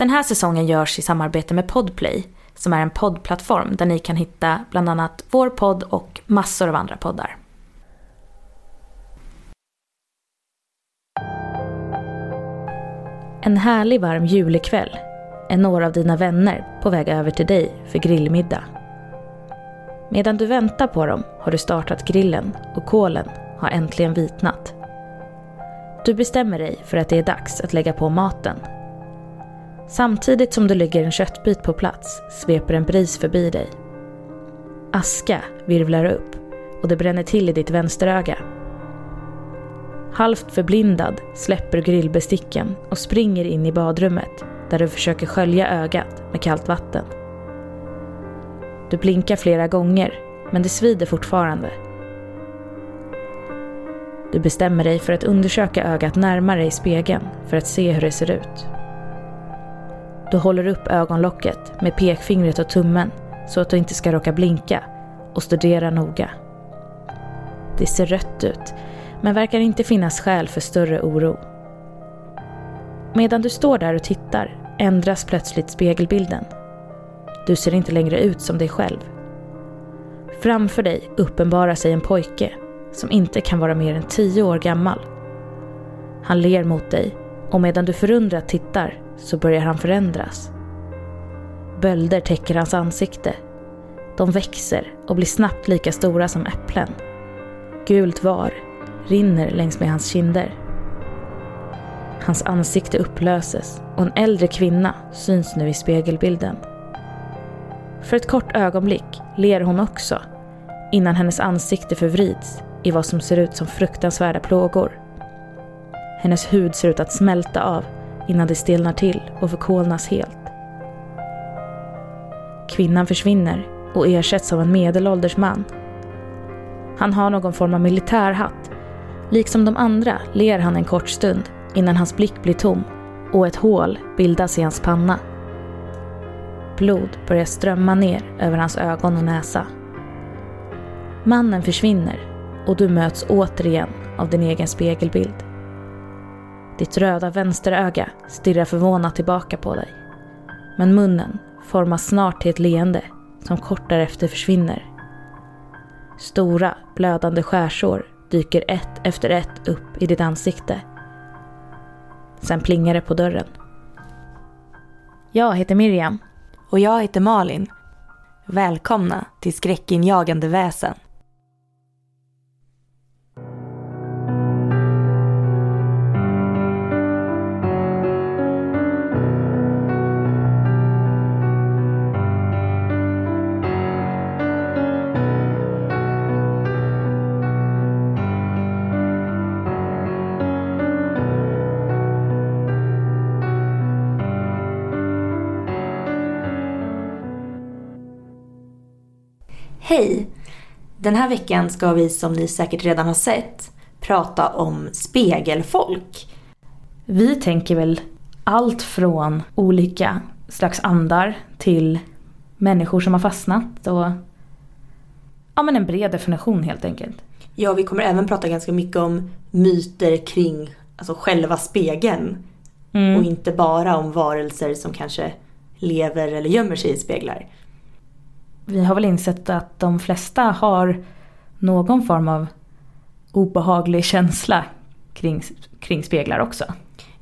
Den här säsongen görs i samarbete med Podplay som är en poddplattform där ni kan hitta bland annat vår podd och massor av andra poddar. En härlig varm julikväll är några av dina vänner på väg över till dig för grillmiddag. Medan du väntar på dem har du startat grillen och kolen har äntligen vitnat. Du bestämmer dig för att det är dags att lägga på maten. Samtidigt som du lägger en köttbit på plats sveper en bris förbi dig. Aska virvlar upp och det bränner till i ditt vänsteröga. Halvt förblindad släpper du grillbesticken och springer in i badrummet där du försöker skölja ögat med kallt vatten. Du blinkar flera gånger, men det svider fortfarande. Du bestämmer dig för att undersöka ögat närmare i spegeln för att se hur det ser ut. Du håller upp ögonlocket med pekfingret och tummen så att du inte ska råka blinka och studerar noga. Det ser rött ut, men verkar inte finnas skäl för större oro. Medan du står där och tittar ändras plötsligt spegelbilden. Du ser inte längre ut som dig själv. Framför dig uppenbarar sig en pojke som inte kan vara mer än tio år gammal. Han ler mot dig och medan du förundrat tittar så börjar han förändras. Bölder täcker hans ansikte. De växer och blir snabbt lika stora som äpplen. Gult var rinner längs med hans kinder. Hans ansikte upplöses och en äldre kvinna syns nu i spegelbilden. För ett kort ögonblick ler hon också innan hennes ansikte förvrids i vad som ser ut som fruktansvärda plågor. Hennes hud ser ut att smälta av innan det stelnar till och förkolnas helt. Kvinnan försvinner och ersätts av en medelålders man. Han har någon form av militärhatt. Liksom de andra ler han en kort stund innan hans blick blir tom och ett hål bildas i hans panna. Blod börjar strömma ner över hans ögon och näsa. Mannen försvinner och du möts återigen av din egen spegelbild. Ditt röda vänsteröga stirrar förvånat tillbaka på dig. Men munnen formas snart till ett leende som kort därefter försvinner. Stora blödande skärsår dyker ett efter ett upp i ditt ansikte. Sen plingar det på dörren. Jag heter Miriam. Och jag heter Malin. Välkomna till Skräckinjagande väsen. Hej! Den här veckan ska vi som ni säkert redan har sett prata om spegelfolk. Vi tänker väl allt från olika slags andar till människor som har fastnat och ja, men en bred definition helt enkelt. Ja, vi kommer även prata ganska mycket om myter kring alltså själva spegeln. Mm. Och inte bara om varelser som kanske lever eller gömmer sig i speglar. Vi har väl insett att de flesta har någon form av obehaglig känsla kring, kring speglar också.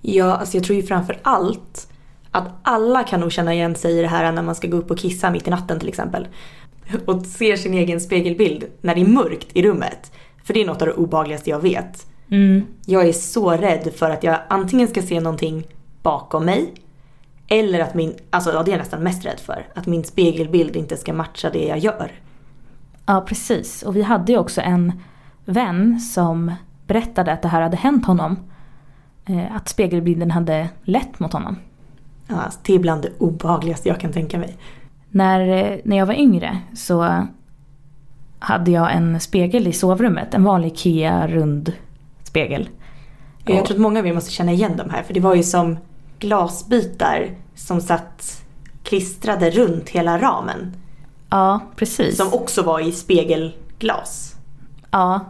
Ja, alltså jag tror ju framför allt att alla kan nog känna igen sig i det här när man ska gå upp och kissa mitt i natten till exempel. Och ser sin egen spegelbild när det är mörkt i rummet. För det är något av det obehagligaste jag vet. Mm. Jag är så rädd för att jag antingen ska se någonting bakom mig eller att min, alltså ja, det är jag nästan mest rädd för. Att min spegelbild inte ska matcha det jag gör. Ja, precis. Och vi hade ju också en vän som berättade att det här hade hänt honom. Eh, Att spegelbilden hade lett mot honom. Ja, alltså, det är bland det obehagligaste jag kan tänka mig. När, eh, när jag var yngre så hade jag en spegel i sovrummet. En vanlig IKEA rund spegel. Jag tror att många av er måste känna igen de här för det var ju som glasbitar som satt klistrade runt hela ramen. Ja, precis. Som också var i spegelglas. Ja.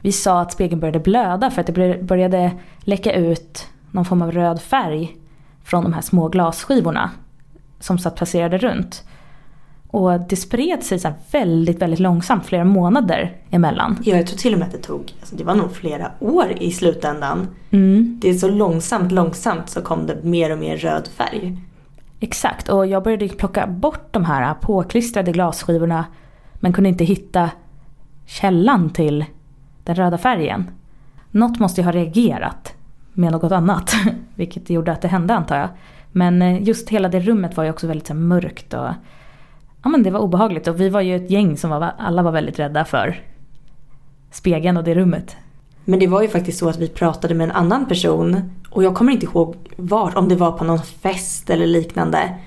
Vi sa att spegeln började blöda för att det började läcka ut någon form av röd färg från de här små glasskivorna som satt placerade runt. Och det spred sig så väldigt, väldigt långsamt, flera månader emellan. Ja, jag tror till och med att det tog, alltså det var nog flera år i slutändan. Mm. Det är så långsamt, långsamt så kom det mer och mer röd färg. Exakt, och jag började plocka bort de här påklistrade glasskivorna men kunde inte hitta källan till den röda färgen. Något måste ju ha reagerat med något annat, vilket gjorde att det hände antar jag. Men eh, just hela det rummet var ju också väldigt så mörkt och ja, men det var obehagligt. Och vi var ju ett gäng som var, alla var väldigt rädda för spegeln och det rummet. Men det var ju faktiskt så att vi pratade med en annan person och jag kommer inte ihåg var, om det var på någon fest eller liknande,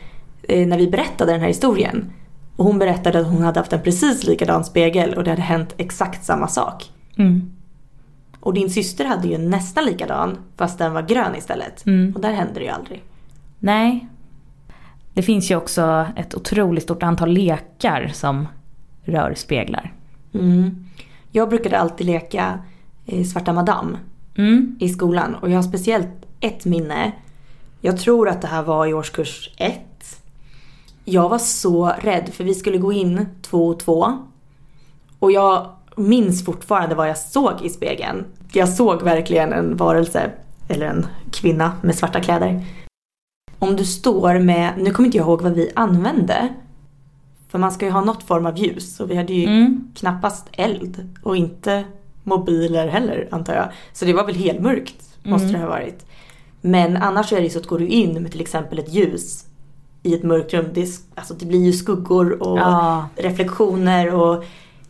eh, när vi berättade den här historien. Och hon berättade att hon hade haft en precis likadan spegel och det hade hänt exakt samma sak. Mm. Och din syster hade ju nästan likadan fast den var grön istället. Mm. Och där hände det ju aldrig. Nej. Det finns ju också ett otroligt stort antal lekar som rör speglar. Mm. Jag brukade alltid leka Svarta Madame Mm. i skolan och jag har speciellt ett minne. Jag tror att det här var i årskurs ett. Jag var så rädd för vi skulle gå in två och två. Och jag minns fortfarande vad jag såg i spegeln. Jag såg verkligen en varelse, eller en kvinna med svarta kläder. Om du står med, nu kommer inte jag ihåg vad vi använde. För man ska ju ha något form av ljus och vi hade ju Mm. knappast eld och inte mobiler heller antar jag. Så det var väl helmörkt måste Mm. det ha varit. Men annars är det ju så att går du in med till exempel ett ljus i ett mörkt rum, det, är, alltså det blir ju skuggor och Ja. reflektioner och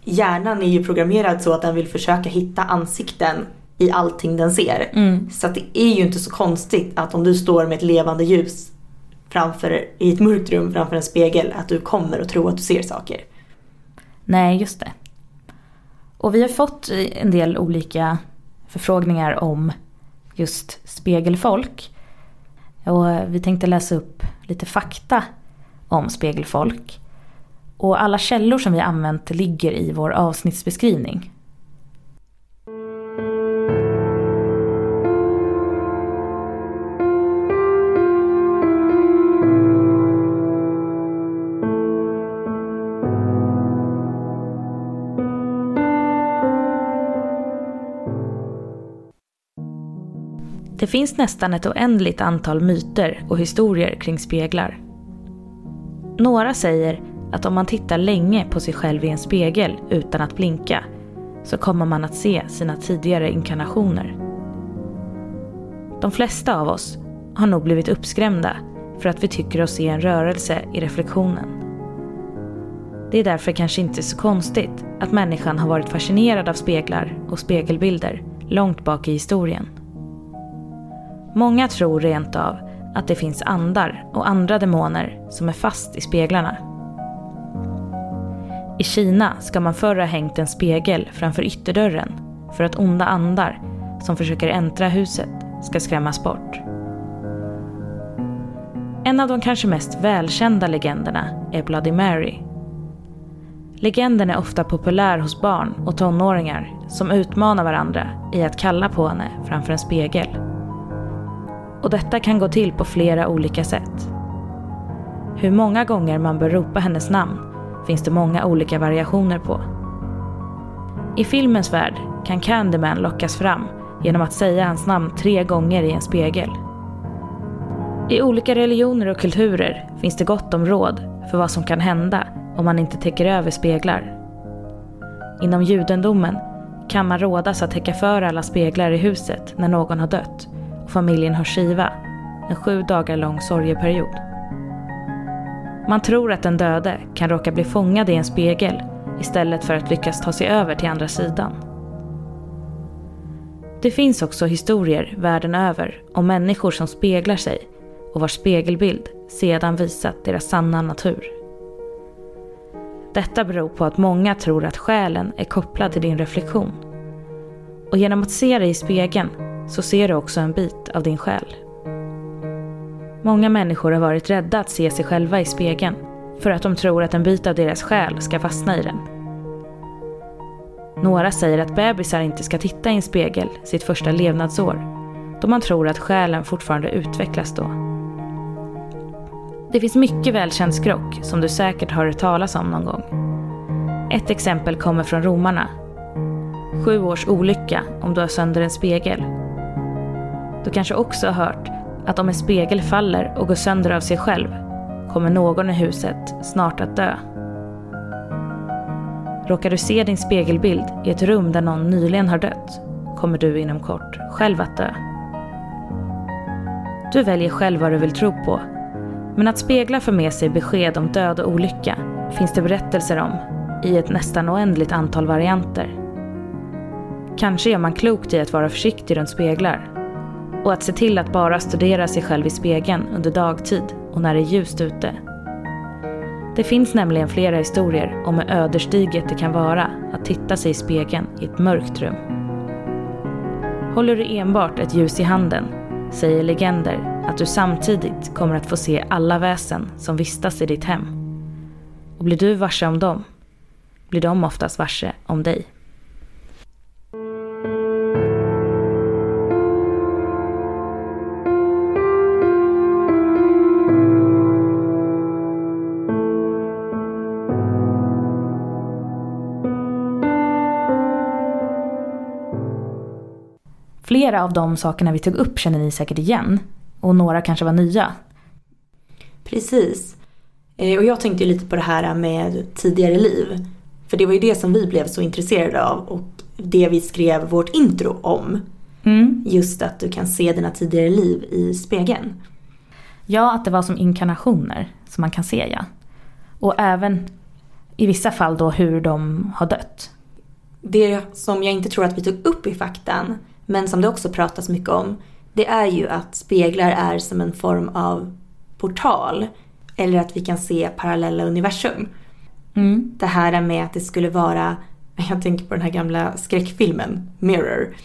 hjärnan är ju programmerad så att den vill försöka hitta ansikten i allting den ser. Mm. Så det är ju inte så konstigt att om du står med ett levande ljus framför, i ett mörkt rum framför en spegel att du kommer att tro att du ser saker. Nej, just det. Och vi har fått en del olika förfrågningar om just spegelfolk. Och vi tänkte läsa upp lite fakta om spegelfolk. Och alla källor som vi använt ligger i vår avsnittsbeskrivning. Det finns nästan ett oändligt antal myter och historier kring speglar. Några säger att om man tittar länge på sig själv i en spegel utan att blinka så kommer man att se sina tidigare inkarnationer. De flesta av oss har nog blivit uppskrämda för att vi tycker oss se en rörelse i reflektionen. Det är därför kanske inte så konstigt att människan har varit fascinerad av speglar och spegelbilder långt bak i historien. Många tror rent av att det finns andar och andra demoner som är fast i speglarna. I Kina ska man förr ha hängt en spegel framför ytterdörren för att onda andar som försöker äntra huset ska skrämmas bort. En av de kanske mest välkända legenderna är Bloody Mary. Legenden är ofta populär hos barn och tonåringar som utmanar varandra i att kalla på henne framför en spegel. Och detta kan gå till på flera olika sätt. Hur många gånger man bör ropa hennes namn finns det många olika variationer på. I filmens värld kan Candyman lockas fram genom att säga hans namn tre gånger i en spegel. I olika religioner och kulturer finns det gott om råd för vad som kan hända om man inte täcker över speglar. Inom judendomen kan man rådas att täcka för alla speglar i huset när någon har dött och familjen har Shiva, en sju dagar lång sorgeperiod. Man tror att den döde kan råka bli fångad i en spegel istället för att lyckas ta sig över till andra sidan. Det finns också historier världen över om människor som speglar sig och vars spegelbild sedan visat deras sanna natur. Detta beror på att många tror att själen är kopplad till din reflektion. Och genom att se dig i spegeln så ser du också en bit av din själ. Många människor har varit rädda att se sig själva i spegeln för att de tror att en bit av deras själ ska fastna i den. Några säger att bebisar inte ska titta i en spegel sitt första levnadsår då man tror att själen fortfarande utvecklas då. Det finns mycket välkänd skrock som du säkert har hört talas om någon gång. Ett exempel kommer från romarna. Sju års olycka om du har sönder en spegel. Du kanske också har hört att om en spegel faller och går sönder av sig själv kommer någon i huset snart att dö. Råkar du se din spegelbild i ett rum där någon nyligen har dött kommer du inom kort själv att dö. Du väljer själv vad du vill tro på. Men att speglar för med sig besked om död och olycka finns det berättelser om i ett nästan oändligt antal varianter. Kanske gör man klokt i att vara försiktig runt speglar och att se till att bara studera sig själv i spegeln under dagtid och när det är ljust ute. Det finns nämligen flera historier om hur ödesdigert det kan vara att titta sig i spegeln i ett mörkt rum. Håller du enbart ett ljus i handen säger legender att du samtidigt kommer att få se alla väsen som vistas i ditt hem. Och blir du varse om dem, blir de oftast varse om dig. Flera av de sakerna vi tog upp känner ni säkert igen. Och några kanske var nya. Precis. Eh, och jag tänkte lite på det här med tidigare liv. För det var ju det som vi blev så intresserade av och det vi skrev vårt intro om. Mm. Just att du kan se dina tidigare liv i spegeln. Ja, att det var som inkarnationer som man kan se ja. Och även i vissa fall då hur de har dött. Det som jag inte tror att vi tog upp i faktan men som det också pratas mycket om, det är ju att speglar är som en form av portal. Eller att vi kan se parallella universum. Mm. Det här med att det skulle vara, jag tänker på den här gamla skräckfilmen Mirror.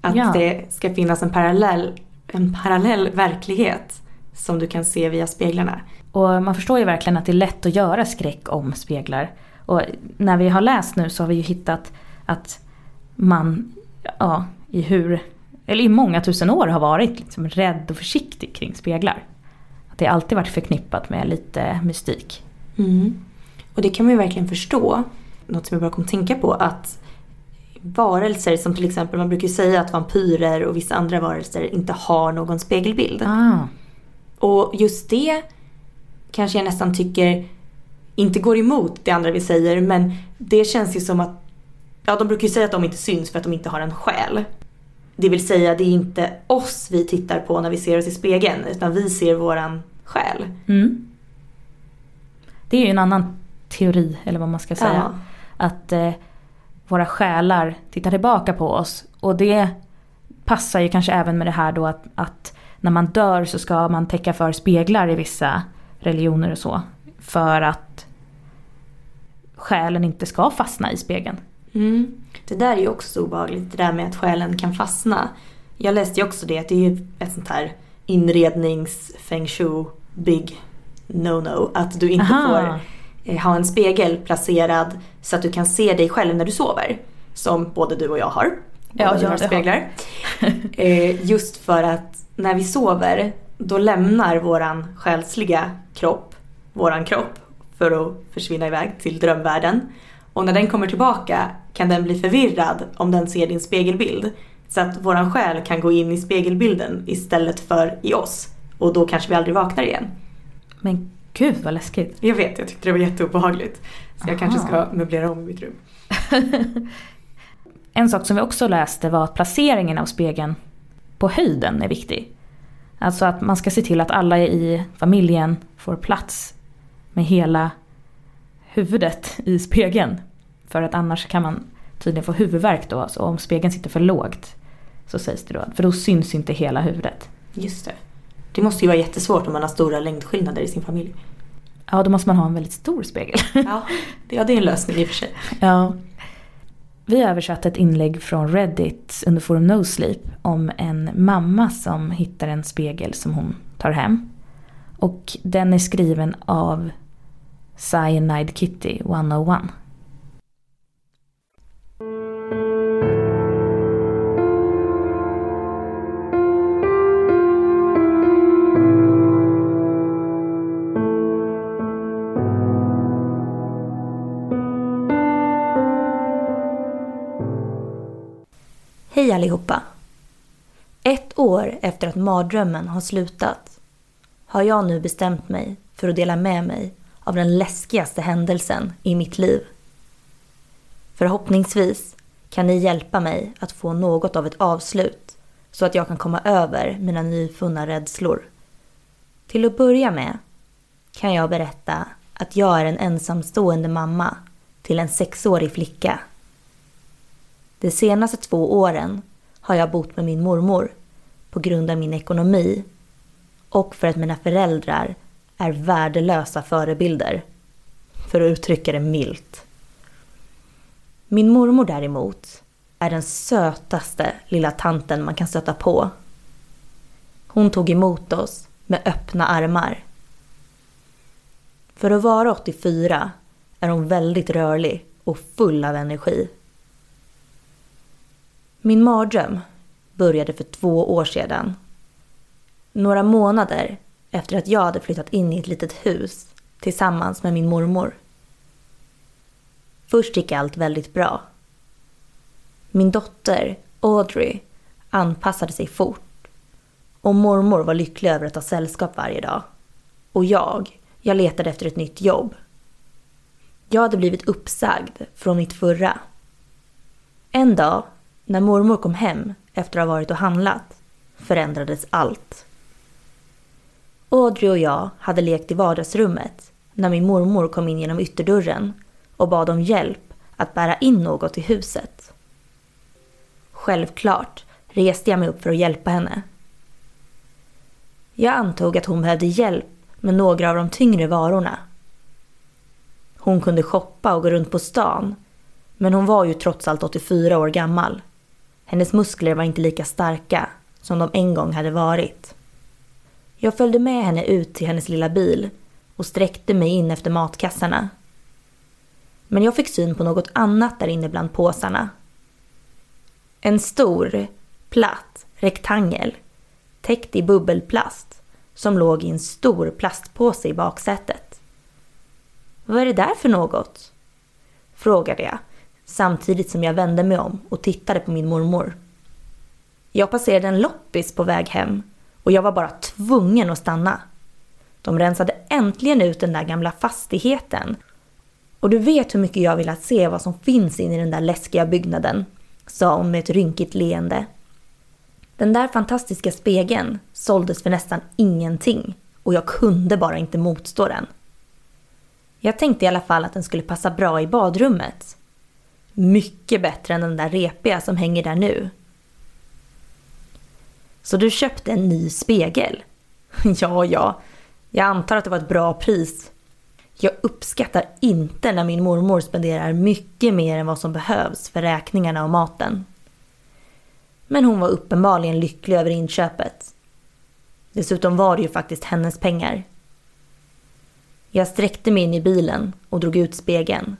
Att ja. det ska finnas en parallell, en parallell verklighet som du kan se via speglarna. Och man förstår ju verkligen att det är lätt att göra skräck om speglar. Och när vi har läst nu så har vi ju hittat att man ja, i hur, eller i många tusen år har varit liksom rädd och försiktig kring speglar. Att det alltid varit förknippat med lite mystik. Mm. Och det kan man ju verkligen förstå. Något som jag bara kom att tänka på att varelser som till exempel, man brukar ju säga att vampyrer och vissa andra varelser inte har någon spegelbild. Ah. Och just det kanske jag nästan tycker inte går emot det andra vi säger men det känns ju som att Ja, de brukar ju säga att de inte syns för att de inte har en själ. Det vill säga, det är inte oss vi tittar på när vi ser oss i spegeln, utan vi ser våran själ. Mm. Det är ju en annan teori, eller vad man ska säga. Ja. Att eh, våra själar tittar tillbaka på oss. Och det passar ju kanske även med det här då att, att när man dör så ska man täcka för speglar i vissa religioner och så. För att själen inte ska fastna i spegeln. Mm. Det där är ju också så obehagligt, det där med att själen kan fastna. Jag läste ju också det, att det är ju ett sånt här inrednings feng shui big no-no. Att du inte Aha. får eh, ha en spegel placerad så att du kan se dig själv när du sover. Som både du och jag har. Ja, jag har speglar. eh, just för att när vi sover då lämnar våran själsliga kropp våran kropp för att försvinna iväg till drömvärlden. Och när den kommer tillbaka kan den bli förvirrad om den ser din spegelbild. Så att våran själ kan gå in i spegelbilden istället för i oss. Och då kanske vi aldrig vaknar igen. Men gud vad läskigt. Jag vet, jag tyckte det var jätteobehagligt. Så jag Aha. kanske ska möblera om i mitt rum. en sak som vi också läste var att placeringen av spegeln på höjden är viktig. Alltså att man ska se till att alla i familjen får plats med hela huvudet i spegeln. För att annars kan man tydligen få huvudvärk då. Så om spegeln sitter för lågt så sägs det då. För då syns inte hela huvudet. Just det. Det måste ju vara jättesvårt om man har stora längdskillnader i sin familj. Ja, då måste man ha en väldigt stor spegel. Ja, det, ja, det är en lösning i och för sig. Ja. Vi översatte ett inlägg från Reddit under forum No Sleep om en mamma som hittar en spegel som hon tar hem. Och den är skriven av Cyanide Kitty 101. Hej allihopa! Ett år efter att mardrömmen har slutat har jag nu bestämt mig för att dela med mig av den läskigaste händelsen i mitt liv. Förhoppningsvis kan ni hjälpa mig att få något av ett avslut så att jag kan komma över mina nyfunna rädslor. Till att börja med kan jag berätta att jag är en ensamstående mamma till en sexårig flicka. De senaste två åren har jag bott med min mormor på grund av min ekonomi och för att mina föräldrar är värdelösa förebilder. För att uttrycka det milt. Min mormor däremot är den sötaste lilla tanten man kan stöta på. Hon tog emot oss med öppna armar. För att vara 84 är hon väldigt rörlig och full av energi. Min mardröm började för två år sedan. Några månader efter att jag hade flyttat in i ett litet hus tillsammans med min mormor. Först gick allt väldigt bra. Min dotter, Audrey, anpassade sig fort och mormor var lycklig över att ha sällskap varje dag. Och jag, jag letade efter ett nytt jobb. Jag hade blivit uppsagd från mitt förra. En dag, när mormor kom hem efter att ha varit och handlat, förändrades allt. Audrey och jag hade lekt i vardagsrummet när min mormor kom in genom ytterdörren och bad om hjälp att bära in något i huset. Självklart reste jag mig upp för att hjälpa henne. Jag antog att hon behövde hjälp med några av de tyngre varorna. Hon kunde shoppa och gå runt på stan, men hon var ju trots allt 84 år gammal. Hennes muskler var inte lika starka som de en gång hade varit. Jag följde med henne ut till hennes lilla bil och sträckte mig in efter matkassarna. Men jag fick syn på något annat där inne bland påsarna. En stor, platt rektangel täckt i bubbelplast som låg i en stor plastpåse i baksätet. Vad är det där för något? Frågade jag samtidigt som jag vände mig om och tittade på min mormor. Jag passerade en loppis på väg hem och jag var bara tvungen att stanna. De rensade äntligen ut den där gamla fastigheten. Och du vet hur mycket jag vill att se vad som finns inne i den där läskiga byggnaden, sa hon med ett rynkigt leende. Den där fantastiska spegeln såldes för nästan ingenting och jag kunde bara inte motstå den. Jag tänkte i alla fall att den skulle passa bra i badrummet. Mycket bättre än den där repiga som hänger där nu. Så du köpte en ny spegel? Ja, ja. Jag antar att det var ett bra pris. Jag uppskattar inte när min mormor spenderar mycket mer än vad som behövs för räkningarna och maten. Men hon var uppenbarligen lycklig över inköpet. Dessutom var det ju faktiskt hennes pengar. Jag sträckte mig in i bilen och drog ut spegeln.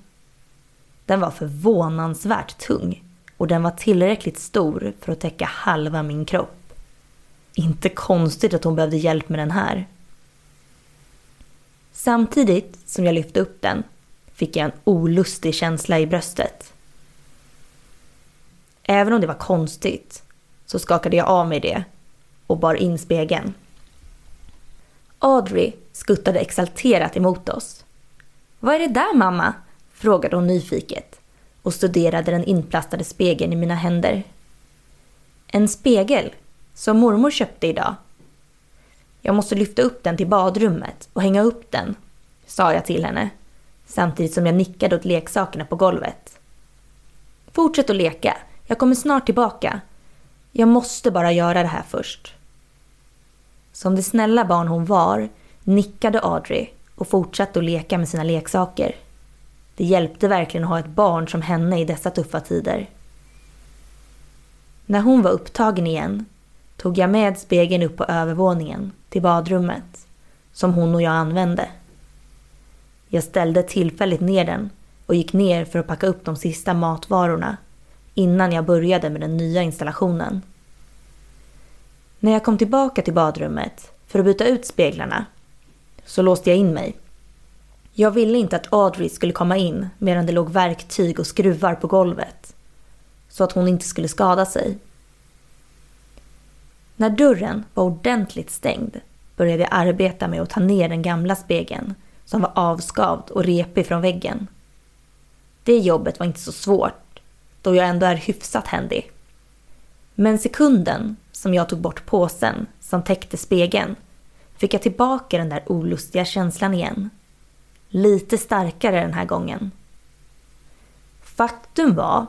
Den var förvånansvärt tung och den var tillräckligt stor för att täcka halva min kropp. Inte konstigt att hon behövde hjälp med den här. Samtidigt som jag lyfte upp den fick jag en olustig känsla i bröstet. Även om det var konstigt så skakade jag av mig det och bar in spegeln. Audrey skuttade exalterat emot oss. Vad är det där mamma? frågade hon nyfiket och studerade den inplastade spegeln i mina händer. En spegel som mormor köpte idag. Jag måste lyfta upp den till badrummet och hänga upp den, sa jag till henne samtidigt som jag nickade åt leksakerna på golvet. Fortsätt att leka, jag kommer snart tillbaka. Jag måste bara göra det här först. Som det snälla barn hon var nickade Audrey och fortsatte att leka med sina leksaker. Det hjälpte verkligen att ha ett barn som henne i dessa tuffa tider. När hon var upptagen igen tog jag med spegeln upp på övervåningen till badrummet som hon och jag använde. Jag ställde tillfälligt ner den och gick ner för att packa upp de sista matvarorna innan jag började med den nya installationen. När jag kom tillbaka till badrummet för att byta ut speglarna så låste jag in mig. Jag ville inte att Audrey skulle komma in medan det låg verktyg och skruvar på golvet så att hon inte skulle skada sig. När dörren var ordentligt stängd började jag arbeta med att ta ner den gamla spegeln som var avskavd och repig från väggen. Det jobbet var inte så svårt, då jag ändå är hyfsat händig. Men sekunden som jag tog bort påsen som täckte spegeln fick jag tillbaka den där olustiga känslan igen. Lite starkare den här gången. Faktum var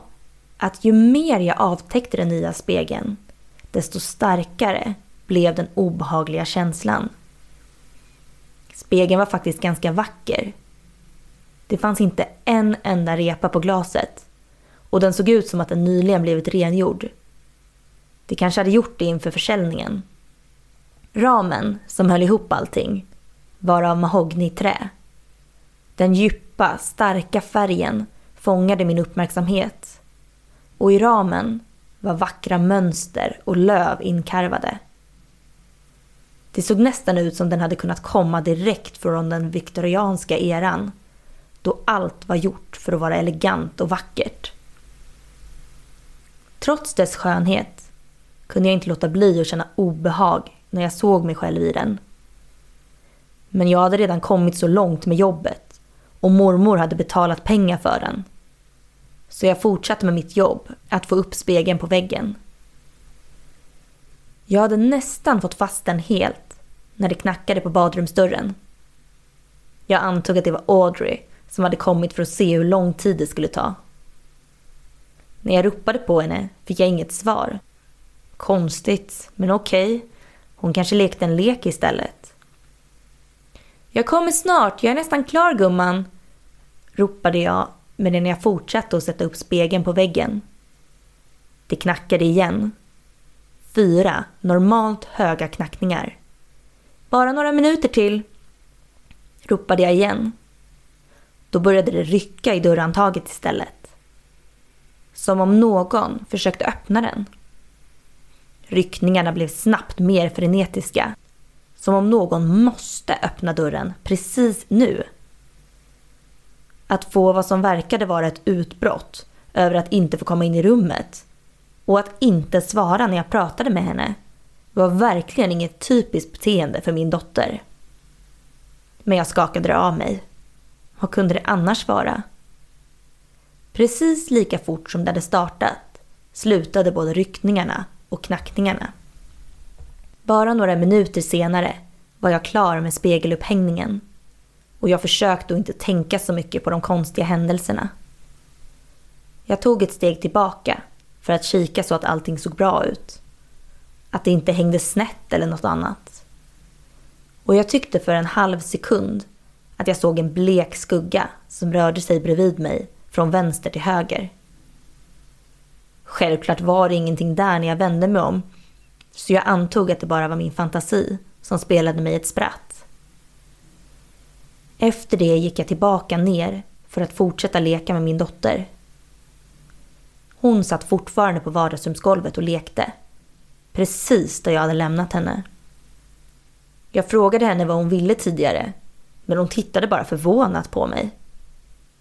att ju mer jag avtäckte den nya spegeln, desto starkare blev den obehagliga känslan. Spegeln var faktiskt ganska vacker. Det fanns inte en enda repa på glaset och den såg ut som att den nyligen blivit rengjord. Det kanske hade gjort det inför försäljningen. Ramen som höll ihop allting var av mahognyträ. Den djupa, starka färgen fångade min uppmärksamhet och i ramen var vackra mönster och löv inkarvade. Det såg nästan ut som den hade kunnat komma direkt från den viktorianska eran då allt var gjort för att vara elegant och vackert. Trots dess skönhet kunde jag inte låta bli att känna obehag när jag såg mig själv i den. Men jag hade redan kommit så långt med jobbet och mormor hade betalat pengar för den. Så jag fortsatte med mitt jobb, att få upp spegeln på väggen. Jag hade nästan fått fast den helt när det knackade på badrumsdörren. Jag antog att det var Audrey som hade kommit för att se hur lång tid det skulle ta. När jag ropade på henne fick jag inget svar. Konstigt, men okej. Okay. Hon kanske lekte en lek istället. Jag kommer snart, jag är nästan klar gumman, ropade jag medan jag fortsatte att sätta upp spegeln på väggen. Det knackade igen. Fyra normalt höga knackningar. Bara några minuter till, ropade jag igen. Då började det rycka i dörrhandtaget istället. Som om någon försökte öppna den. Ryckningarna blev snabbt mer frenetiska. Som om någon måste öppna dörren precis nu. Att få vad som verkade vara ett utbrott över att inte få komma in i rummet och att inte svara när jag pratade med henne var verkligen inget typiskt beteende för min dotter. Men jag skakade det av mig. Vad kunde det annars vara? Precis lika fort som det hade startat slutade både ryckningarna och knackningarna. Bara några minuter senare var jag klar med spegelupphängningen och jag försökte att inte tänka så mycket på de konstiga händelserna. Jag tog ett steg tillbaka för att kika så att allting såg bra ut. Att det inte hängde snett eller något annat. Och jag tyckte för en halv sekund att jag såg en blek skugga som rörde sig bredvid mig från vänster till höger. Självklart var det ingenting där när jag vände mig om, så jag antog att det bara var min fantasi som spelade mig ett spratt. Efter det gick jag tillbaka ner för att fortsätta leka med min dotter. Hon satt fortfarande på vardagsrumsgolvet och lekte. Precis där jag hade lämnat henne. Jag frågade henne vad hon ville tidigare, men hon tittade bara förvånat på mig.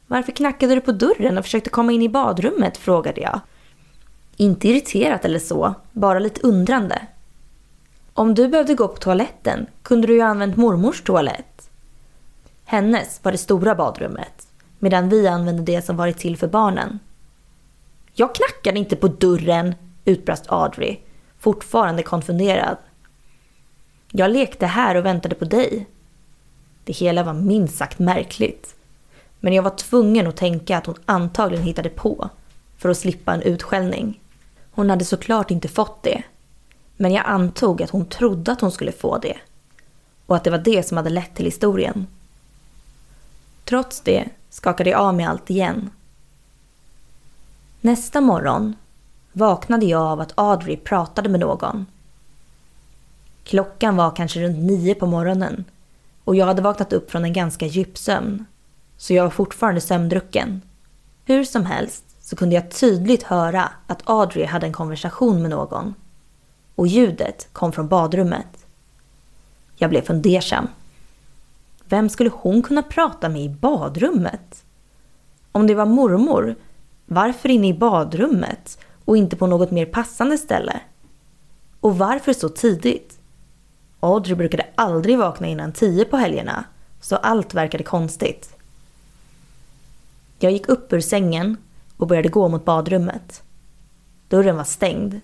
Varför knackade du på dörren och försökte komma in i badrummet? frågade jag. Inte irriterat eller så, bara lite undrande. Om du behövde gå på toaletten kunde du ju använt mormors toalett. Hennes var det stora badrummet, medan vi använde det som varit till för barnen. Jag knackade inte på dörren, utbrast Audrey, fortfarande konfunderad. Jag lekte här och väntade på dig. Det hela var minst sagt märkligt. Men jag var tvungen att tänka att hon antagligen hittade på för att slippa en utskällning. Hon hade såklart inte fått det. Men jag antog att hon trodde att hon skulle få det. Och att det var det som hade lett till historien. Trots det skakade jag av mig allt igen. Nästa morgon vaknade jag av att Audrey pratade med någon. Klockan var kanske runt nio på morgonen och jag hade vaknat upp från en ganska djup sömn. Så jag var fortfarande sömndrucken. Hur som helst så kunde jag tydligt höra att Audrey hade en konversation med någon. Och ljudet kom från badrummet. Jag blev fundersam. Vem skulle hon kunna prata med i badrummet? Om det var mormor, varför inne i badrummet och inte på något mer passande ställe? Och varför så tidigt? Audrey brukade aldrig vakna innan tio på helgerna, så allt verkade konstigt. Jag gick upp ur sängen och började gå mot badrummet. Dörren var stängd.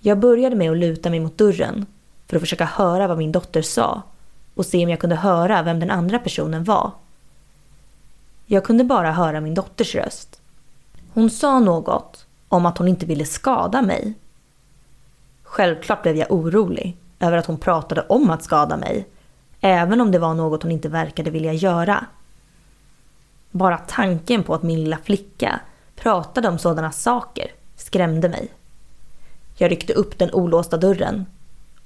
Jag började med att luta mig mot dörren för att försöka höra vad min dotter sa och se om jag kunde höra vem den andra personen var. Jag kunde bara höra min dotters röst. Hon sa något om att hon inte ville skada mig. Självklart blev jag orolig över att hon pratade om att skada mig, även om det var något hon inte verkade vilja göra. Bara tanken på att min lilla flicka pratade om sådana saker skrämde mig. Jag ryckte upp den olåsta dörren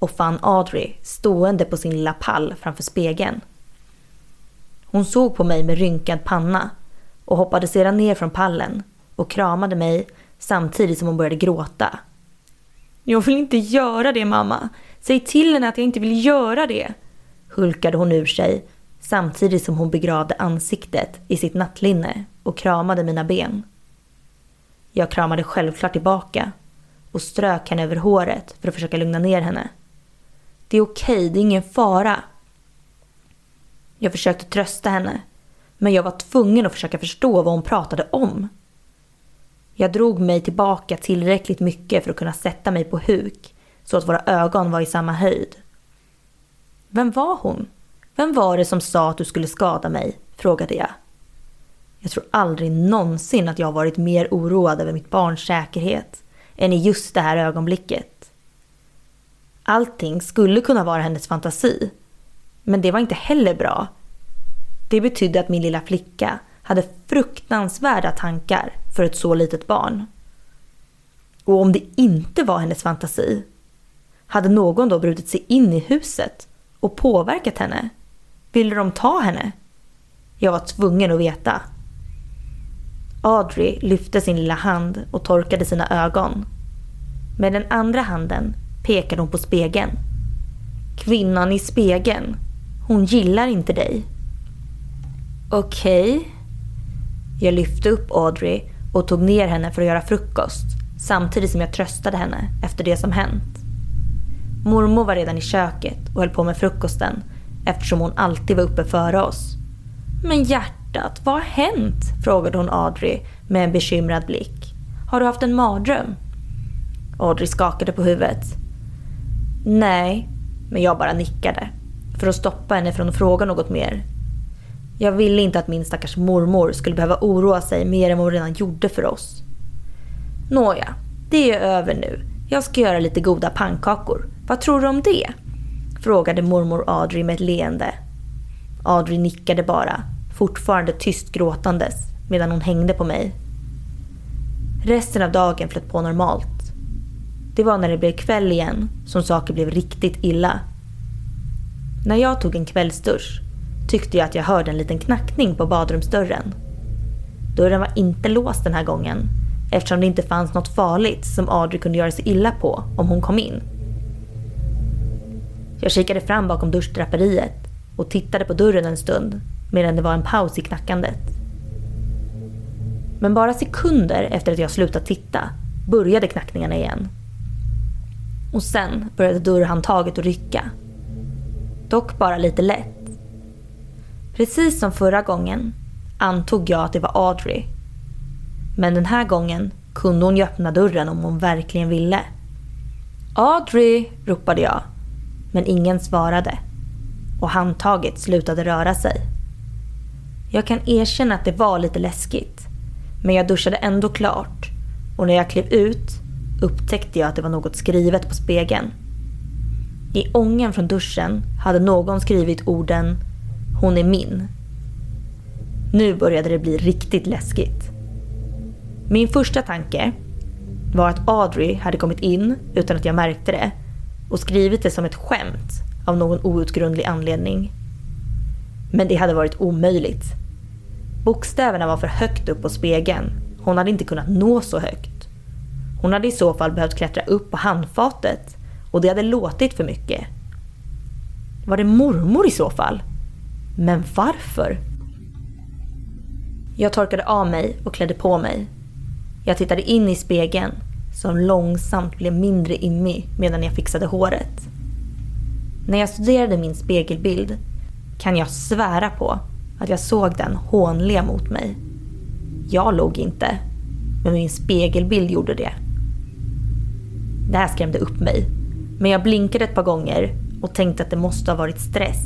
och fann Audrey stående på sin lilla pall framför spegeln. Hon såg på mig med rynkad panna och hoppade sedan ner från pallen och kramade mig samtidigt som hon började gråta. Jag vill inte göra det mamma. Säg till henne att jag inte vill göra det. Hulkade hon ur sig samtidigt som hon begravde ansiktet i sitt nattlinne och kramade mina ben. Jag kramade självklart tillbaka och strök henne över håret för att försöka lugna ner henne. Det är okej, det är ingen fara. Jag försökte trösta henne, men jag var tvungen att försöka förstå vad hon pratade om. Jag drog mig tillbaka tillräckligt mycket för att kunna sätta mig på huk så att våra ögon var i samma höjd. Vem var hon? Vem var det som sa att du skulle skada mig? frågade jag. Jag tror aldrig någonsin att jag varit mer oroad över mitt barns säkerhet än i just det här ögonblicket. Allting skulle kunna vara hennes fantasi. Men det var inte heller bra. Det betydde att min lilla flicka hade fruktansvärda tankar för ett så litet barn. Och om det inte var hennes fantasi, hade någon då brutit sig in i huset och påverkat henne? Ville de ta henne? Jag var tvungen att veta. Audrey lyfte sin lilla hand och torkade sina ögon. Med den andra handen pekade hon på spegeln. Kvinnan i spegeln. Hon gillar inte dig. Okej. Okay. Jag lyfte upp Audrey och tog ner henne för att göra frukost samtidigt som jag tröstade henne efter det som hänt. Mormor var redan i köket och höll på med frukosten eftersom hon alltid var uppe före oss. Men hjärtat, vad har hänt? frågade hon Audrey med en bekymrad blick. Har du haft en mardröm? Audrey skakade på huvudet. Nej, men jag bara nickade. För att stoppa henne från att fråga något mer. Jag ville inte att min stackars mormor skulle behöva oroa sig mer än vad hon redan gjorde för oss. Nåja, det är över nu. Jag ska göra lite goda pannkakor. Vad tror du om det? Frågade mormor Adri med ett leende. Adri nickade bara, fortfarande tyst gråtandes, medan hon hängde på mig. Resten av dagen flöt på normalt. Det var när det blev kväll igen som saker blev riktigt illa. När jag tog en kvällsdusch tyckte jag att jag hörde en liten knackning på badrumsdörren. Dörren var inte låst den här gången eftersom det inte fanns något farligt som Audrey kunde göra sig illa på om hon kom in. Jag kikade fram bakom duschdraperiet och tittade på dörren en stund medan det var en paus i knackandet. Men bara sekunder efter att jag slutat titta började knackningarna igen. Och sen började dörrhandtaget att rycka. Dock bara lite lätt. Precis som förra gången antog jag att det var Audrey. Men den här gången kunde hon ju öppna dörren om hon verkligen ville. Audrey! ropade jag men ingen svarade och handtaget slutade röra sig. Jag kan erkänna att det var lite läskigt, men jag duschade ändå klart och när jag klev ut upptäckte jag att det var något skrivet på spegeln. I ången från duschen hade någon skrivit orden “Hon är min”. Nu började det bli riktigt läskigt. Min första tanke var att Audrey hade kommit in utan att jag märkte det och skrivit det som ett skämt av någon outgrundlig anledning. Men det hade varit omöjligt. Bokstäverna var för högt upp på spegeln. Hon hade inte kunnat nå så högt. Hon hade i så fall behövt klättra upp på handfatet och det hade låtit för mycket. Var det mormor i så fall? Men varför? Jag torkade av mig och klädde på mig. Jag tittade in i spegeln som långsamt blev mindre immig medan jag fixade håret. När jag studerade min spegelbild kan jag svära på att jag såg den hånle mot mig. Jag låg inte, men min spegelbild gjorde det. Det här skrämde upp mig, men jag blinkade ett par gånger och tänkte att det måste ha varit stress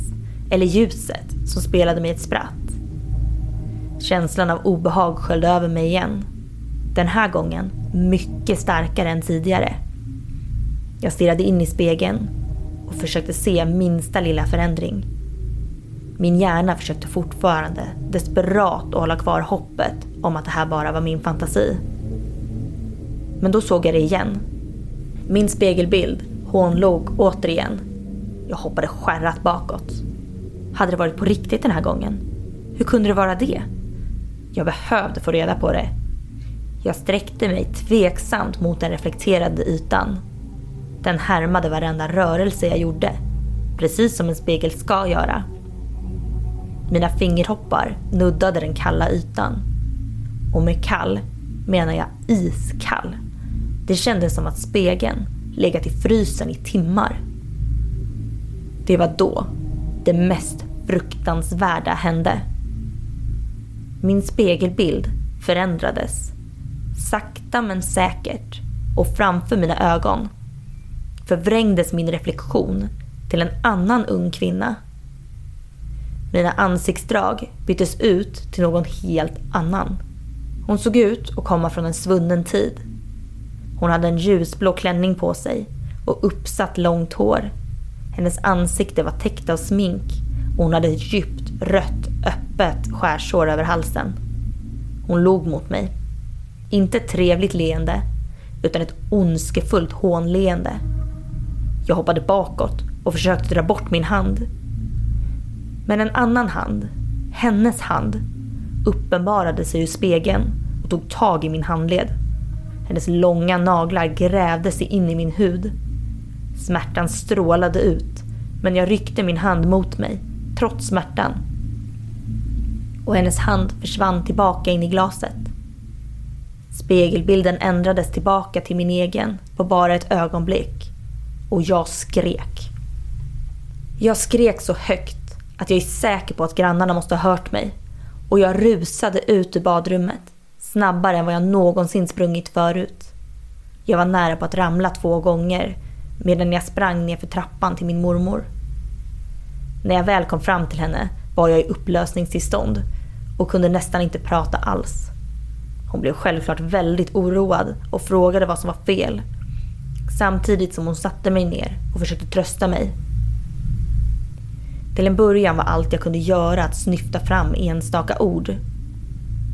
eller ljuset som spelade mig ett spratt. Känslan av obehag sköljde över mig igen. Den här gången mycket starkare än tidigare. Jag stirrade in i spegeln och försökte se minsta lilla förändring. Min hjärna försökte fortfarande desperat att hålla kvar hoppet om att det här bara var min fantasi. Men då såg jag det igen. Min spegelbild hånlog återigen. Jag hoppade skärrat bakåt. Hade det varit på riktigt den här gången? Hur kunde det vara det? Jag behövde få reda på det. Jag sträckte mig tveksamt mot den reflekterade ytan. Den härmade varenda rörelse jag gjorde. Precis som en spegel ska göra. Mina fingerhoppar nuddade den kalla ytan. Och med kall menar jag iskall. Det kändes som att spegeln legat i frysen i timmar. Det var då det mest fruktansvärda hände. Min spegelbild förändrades. Sakta men säkert och framför mina ögon förvrängdes min reflektion till en annan ung kvinna. Mina ansiktsdrag byttes ut till någon helt annan. Hon såg ut att komma från en svunnen tid. Hon hade en ljusblå klänning på sig och uppsatt långt hår. Hennes ansikte var täckt av smink och hon hade ett djupt rött öppet skärsår över halsen. Hon log mot mig. Inte ett trevligt leende, utan ett ondskefullt hånleende. Jag hoppade bakåt och försökte dra bort min hand. Men en annan hand, hennes hand, uppenbarade sig ur spegeln och tog tag i min handled. Hennes långa naglar grävde sig in i min hud. Smärtan strålade ut, men jag ryckte min hand mot mig, trots smärtan. Och hennes hand försvann tillbaka in i glaset. Spegelbilden ändrades tillbaka till min egen på bara ett ögonblick. Och jag skrek. Jag skrek så högt att jag är säker på att grannarna måste ha hört mig. Och jag rusade ut ur badrummet, snabbare än vad jag någonsin sprungit förut. Jag var nära på att ramla två gånger medan jag sprang ner för trappan till min mormor. När jag väl kom fram till henne var jag i upplösningstillstånd och kunde nästan inte prata alls. Hon blev självklart väldigt oroad och frågade vad som var fel. Samtidigt som hon satte mig ner och försökte trösta mig. Till en början var allt jag kunde göra att snyfta fram enstaka ord.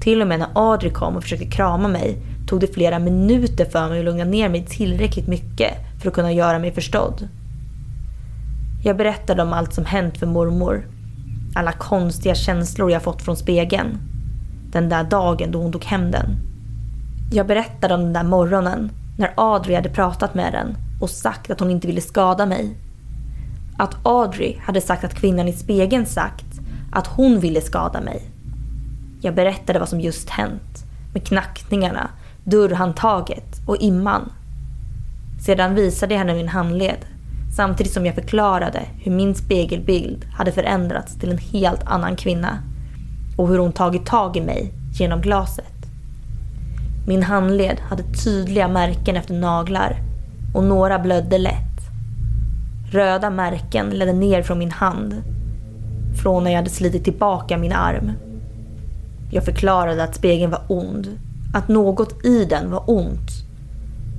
Till och med när Adri kom och försökte krama mig tog det flera minuter för mig att lugna ner mig tillräckligt mycket för att kunna göra mig förstådd. Jag berättade om allt som hänt för mormor. Alla konstiga känslor jag fått från spegeln. Den där dagen då hon tog hem den. Jag berättade om den där morgonen när Adri hade pratat med den och sagt att hon inte ville skada mig. Att Audrey hade sagt att kvinnan i spegeln sagt att hon ville skada mig. Jag berättade vad som just hänt med knackningarna, dörrhandtaget och imman. Sedan visade jag henne min handled samtidigt som jag förklarade hur min spegelbild hade förändrats till en helt annan kvinna och hur hon tagit tag i mig genom glaset. Min handled hade tydliga märken efter naglar och några blödde lätt. Röda märken ledde ner från min hand. Från när jag hade slitit tillbaka min arm. Jag förklarade att spegeln var ond. Att något i den var ont.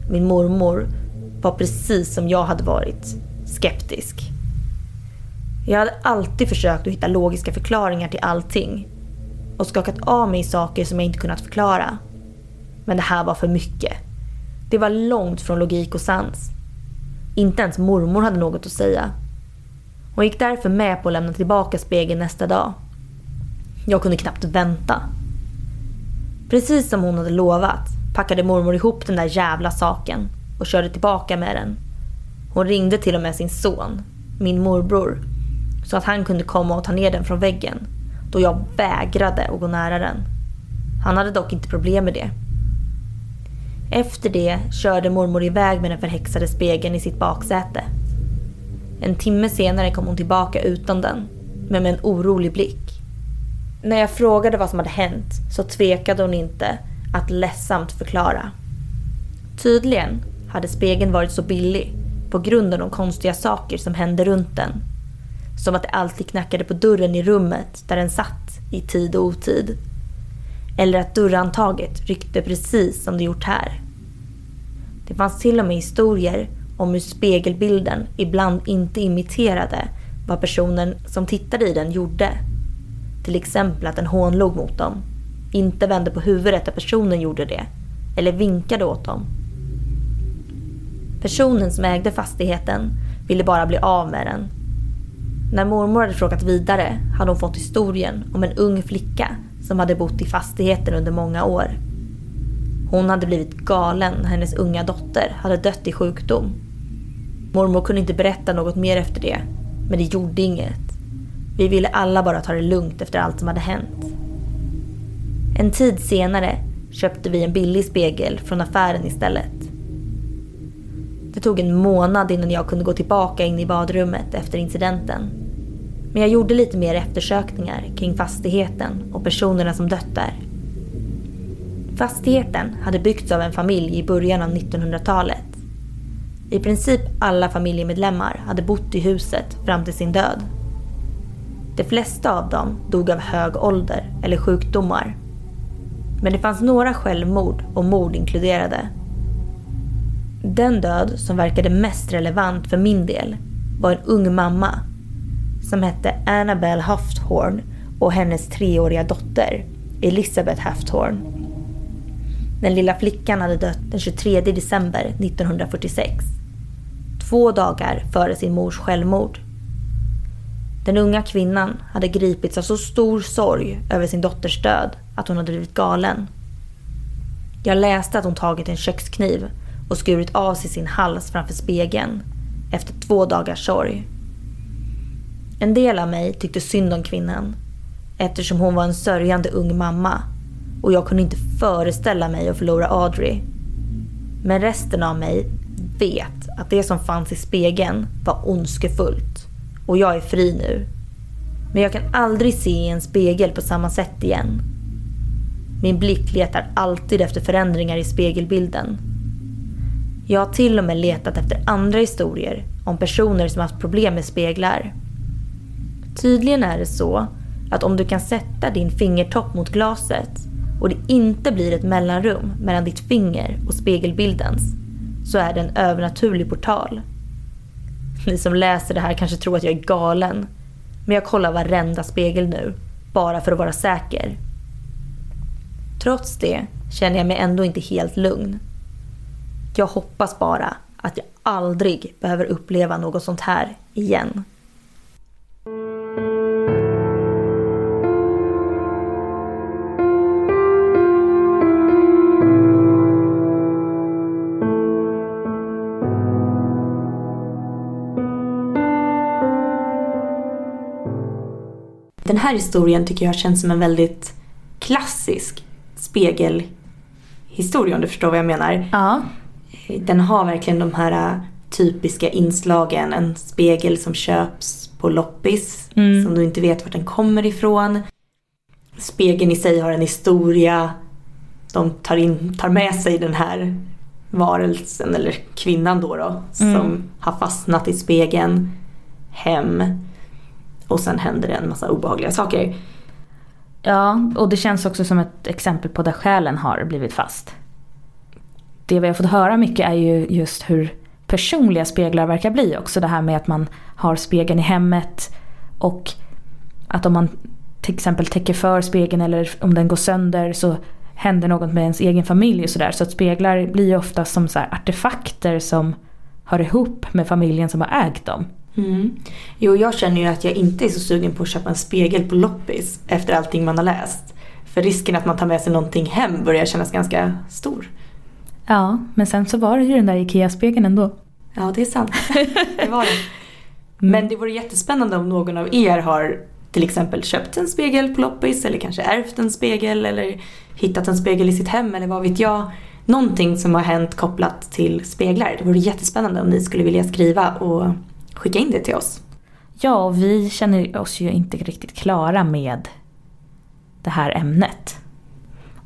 Min mormor var precis som jag hade varit. Skeptisk. Jag hade alltid försökt att hitta logiska förklaringar till allting. Och skakat av mig saker som jag inte kunnat förklara. Men det här var för mycket. Det var långt från logik och sans. Inte ens mormor hade något att säga. Hon gick därför med på att lämna tillbaka spegeln nästa dag. Jag kunde knappt vänta. Precis som hon hade lovat packade mormor ihop den där jävla saken och körde tillbaka med den. Hon ringde till och med sin son, min morbror, så att han kunde komma och ta ner den från väggen då jag vägrade att gå nära den. Han hade dock inte problem med det. Efter det körde mormor iväg med den förhäxade spegeln i sitt baksäte. En timme senare kom hon tillbaka utan den, men med en orolig blick. När jag frågade vad som hade hänt så tvekade hon inte att ledsamt förklara. Tydligen hade spegeln varit så billig på grund av de konstiga saker som hände runt den. Som att det alltid knackade på dörren i rummet där den satt i tid och otid. Eller att dörrhandtaget ryckte precis som det gjort här. Det fanns till och med historier om hur spegelbilden ibland inte imiterade vad personen som tittade i den gjorde. Till exempel att den hånlog mot dem, inte vände på huvudet när personen gjorde det, eller vinkade åt dem. Personen som ägde fastigheten ville bara bli av med den. När mormor hade frågat vidare hade hon fått historien om en ung flicka som hade bott i fastigheten under många år. Hon hade blivit galen när hennes unga dotter hade dött i sjukdom. Mormor kunde inte berätta något mer efter det, men det gjorde inget. Vi ville alla bara ta det lugnt efter allt som hade hänt. En tid senare köpte vi en billig spegel från affären istället. Det tog en månad innan jag kunde gå tillbaka in i badrummet efter incidenten. Men jag gjorde lite mer eftersökningar kring fastigheten och personerna som dött där. Fastigheten hade byggts av en familj i början av 1900-talet. I princip alla familjemedlemmar hade bott i huset fram till sin död. De flesta av dem dog av hög ålder eller sjukdomar. Men det fanns några självmord och mord inkluderade. Den död som verkade mest relevant för min del var en ung mamma som hette Annabelle Hafthorn och hennes treåriga dotter Elizabeth Hafthorn. Den lilla flickan hade dött den 23 december 1946. Två dagar före sin mors självmord. Den unga kvinnan hade gripits av så stor sorg över sin dotters död att hon hade blivit galen. Jag läste att hon tagit en kökskniv och skurit av sig sin hals framför spegeln efter två dagars sorg. En del av mig tyckte synd om kvinnan eftersom hon var en sörjande ung mamma och jag kunde inte föreställa mig att förlora Audrey. Men resten av mig vet att det som fanns i spegeln var ondskefullt och jag är fri nu. Men jag kan aldrig se i en spegel på samma sätt igen. Min blick letar alltid efter förändringar i spegelbilden. Jag har till och med letat efter andra historier om personer som haft problem med speglar. Tydligen är det så att om du kan sätta din fingertopp mot glaset och det inte blir ett mellanrum mellan ditt finger och spegelbildens så är det en övernaturlig portal. Ni som läser det här kanske tror att jag är galen. Men jag kollar varenda spegel nu, bara för att vara säker. Trots det känner jag mig ändå inte helt lugn. Jag hoppas bara att jag aldrig behöver uppleva något sånt här igen. Den här historien tycker jag känns som en väldigt klassisk spegelhistoria om du förstår vad jag menar. Ja. Den har verkligen de här typiska inslagen. En spegel som köps på loppis Mm. som du inte vet vart den kommer ifrån. Spegeln i sig har en historia. De tar, in, tar med sig den här varelsen, eller kvinnan då, då Mm. som har fastnat i spegeln hem. Och sen händer det en massa obehagliga saker. Ja, och det känns också som ett exempel på där själen har blivit fast. Det vi har fått höra mycket är ju just hur personliga speglar verkar bli också. Det här med att man har spegeln i hemmet och att om man till exempel täcker för spegeln eller om den går sönder så händer något med ens egen familj och sådär. Så att speglar blir ju ofta som så här artefakter som hör ihop med familjen som har ägt dem. Mm. Jo, jag känner ju att jag inte är så sugen på att köpa en spegel på loppis efter allting man har läst. För risken att man tar med sig någonting hem börjar kännas ganska stor. Ja, men sen så var det ju den där IKEA-spegeln ändå. Ja, det är sant. det var det. Men det vore jättespännande om någon av er har till exempel köpt en spegel på loppis eller kanske ärvt en spegel eller hittat en spegel i sitt hem eller vad vet jag. någonting som har hänt kopplat till speglar. Det vore jättespännande om ni skulle vilja skriva och skicka in det till oss. Ja, och vi känner oss ju inte riktigt klara med det här ämnet.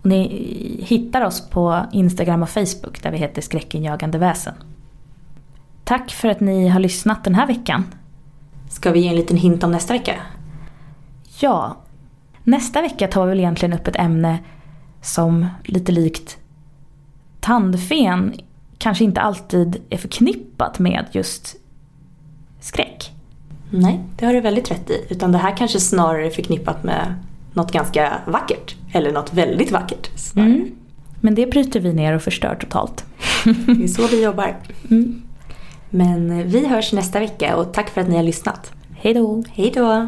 Och ni hittar oss på Instagram och Facebook där vi heter Skräckinjagande väsen. Tack för att ni har lyssnat den här veckan. Ska vi ge en liten hint om nästa vecka? Ja, nästa vecka tar vi väl egentligen upp ett ämne som lite likt tandfen kanske inte alltid är förknippat med just skräck. Nej, det har du väldigt rätt i. Utan det här kanske snarare är förknippat med något ganska vackert. Eller något väldigt vackert. Mm. Men det bryter vi ner och förstör totalt. Det är så vi jobbar. Mm. Men vi hörs nästa vecka och tack för att ni har lyssnat. Hej då! Hej då!